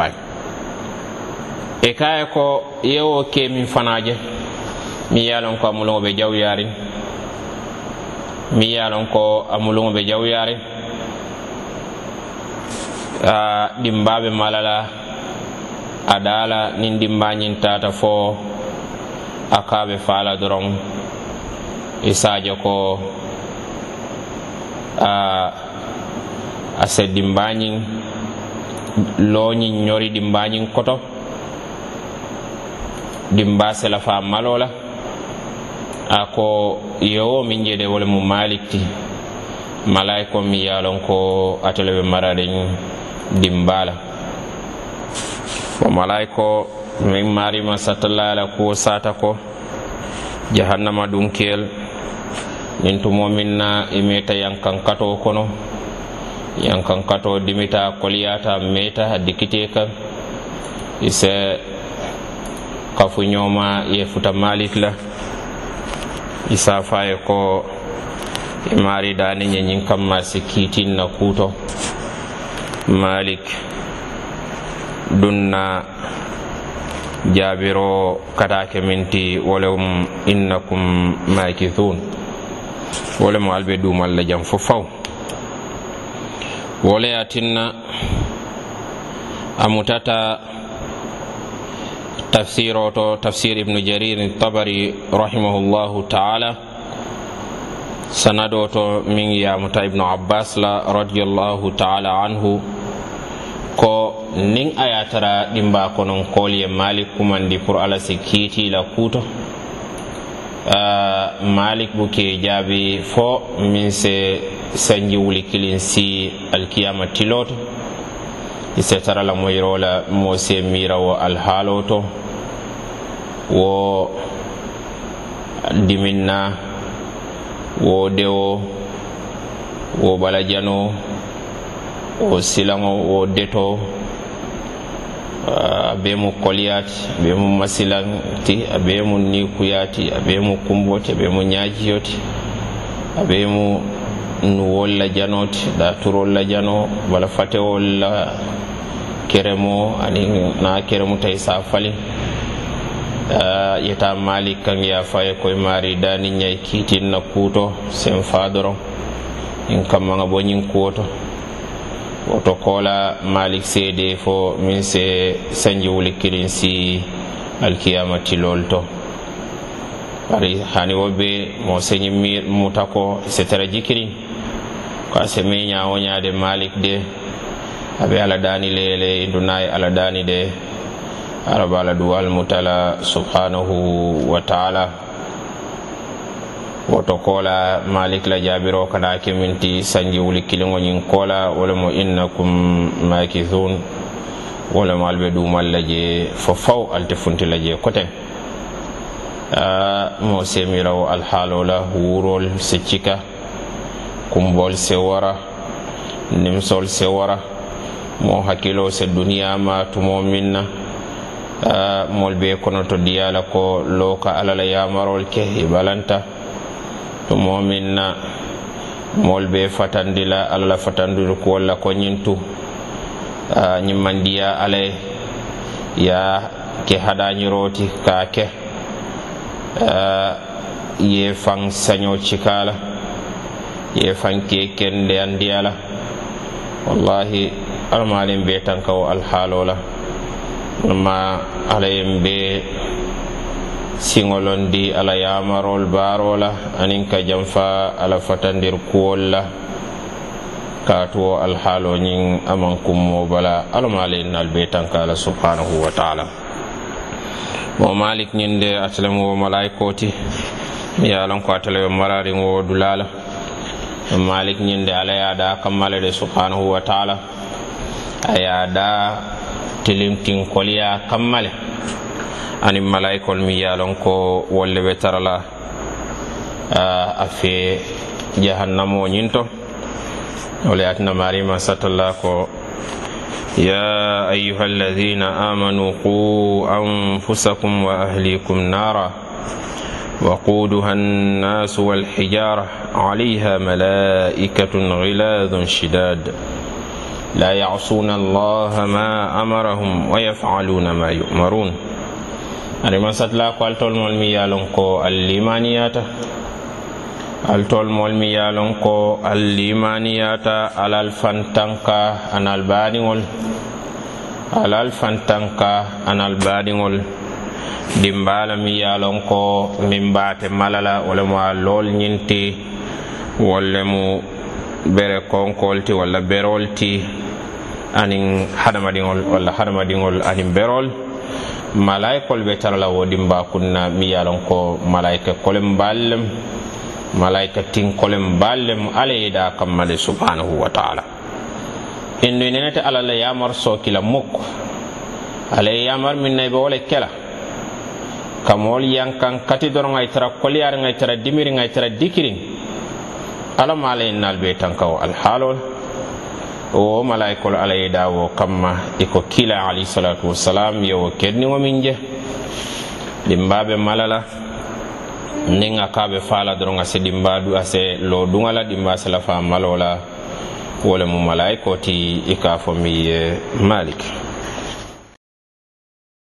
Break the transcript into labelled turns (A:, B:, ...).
A: baake e kaye ko yewo ke min fanaje mi yalon ko amulugo ɓe jawyari mi yalon ko amulugo ɓe jawyari jawyarin a dimbaɓe malala a dala nin dimbañin tata fo a kaɓe fala doron. E Isaje ko a a seddimbañin loñin ñori ɗimbañin koto ɗimba selafa malola fa malo a ko yewo min jeede wole mu malikti malay ko mi yalon ko ateleɓe maraɗen ɗimbala fo malay ko min marima satalla kuwo sata ko jahannama ɗum kel min tumo min na e imeta yankankato kono. yankan kato dimita koliyata meta haddi kan. Ise kafu ñoma ye futa malik la isa faye ko imari dani ñeñin kamma si kiitin na kuto. Malik dunna jaabiro katake minti wolem innakum makithun wolemo albe dumalla jam fo faw woleya tinna a mutata tafsiro to tafsir ibnu jarir tabari rahimahullahu taala. Sanado to min yamuta ibnu abbas la radiallahu taala anhu. Ko nin a yatara ɗimba konon kooli malik kumandi pour ala si kiitila kuuto. Uh, malik buke jaabi fo min se sanji wuli kilin si alkiyama tiloto i se tara la moyiro la moo se miira wo alhaalo to wo diminna wo dewo wo balajano wo silaŋo wo deto a be mu koliyaati a be mu masilanti a be mu niikuyaati a be mu kumboti a be mu ñaajiyo ti a be mu nuwol la janoti daturol la jano wala fatewol la keremo ani na keremu tay sa fali. Yeta malik kan ya faye koye mari dani ñay kiitin na kuuto sen fadoron in kammaga bo ñin kuwoto. Woto kola malik seede fo min se sanji wuli kilin si alkiyama tilol to. Bari hani wo be mo señi muta ko e cetera jikirin. ko a asemi ñawoñade malik de aɓe ala dani lele indunayi ala dani de araba ala duwal mutala subhanahu wa taala. Woto kola malik la jabiro kana keminti sanji wuli kiliŋo ñiŋ kola wolemo innakum makithun wolemo ali be dumal la je fo faw alte funti la je koteŋ mo semirawo alhaalo la wurol si cika kumbol se wara nimsol se wara mo hakkilo se duniyama tumo min na mol be kono to diyala ko loka alala yamarol ke e balanta tumo min na mol be fatandila alala fatandir ko walla ko ñintu ñimmandiya alay ya ke haɗañiroti ka ke ye fan saño cikala ye fanke kende andiyala. Wallahi alamalen be tankawo alhaalo la ma alayen be siŋolondi ala yamarol barola anin ka janfa ala fatandir kuwol la katuwo alhaalo ñiŋ aman kummo bala alamalen nal be tanka ala subhanahu wa taala. Mo malik ñin de atelem wo malayikoti mi ye lon ko atele marariŋ wo dulala. malik ñinde ala ye da kammale de subhanahu wa taala. A ye da tilintinkoliya kammale. Ani malayikol mi yalon ko wolle be tarala a fe jahannamo ñinto. Wole yatina marima satalla ko ya ayuha alladina amanu qu anfusakum wa ahlikum nara. وقودها الناس والحجارة عليها ملائكة غلاذ شداد. لا يعصون الله ما أمرهم ويفعلون ما يؤمرون. أريما ستلا قالت المولمي يالنكو الليمانياتا قالت المولمي يالنكو الليمانياتا على الفانتانكا أنا الباني على الفانتانكا أنا الباني dimbala mi yalon ko min bate malala wala mo a lool ñinti walla mu bere konkolti walla berolti anin hadamadiŋol walla hadamadiŋol anin berol. Malaikol be tarala wo dimba kunna mi yalon ko malaika kolem ballem malaika tinkolem ballem ala ye da subhanahu wa taala. Indu nenete ala la yamar sokila mukko ala yamar min nay be wo kela ka moolu yankan kati doroŋa tara koliyariŋa itara dimiriŋa itara dikiriŋ alla ma ala ye naalu be tankawo alhaalol wo malayikolu alla ye daa wo kamma i ko kiila alayhisalatu wasalam ye wo kenniŋo miŋ je dimbaa be mala la niŋ a ka be faa la doroŋ a si dimbaa du a se loo duŋa la dimbaa si lafa maloo la wo le mu malayikoo ti i ka a fo miŋ ye malik.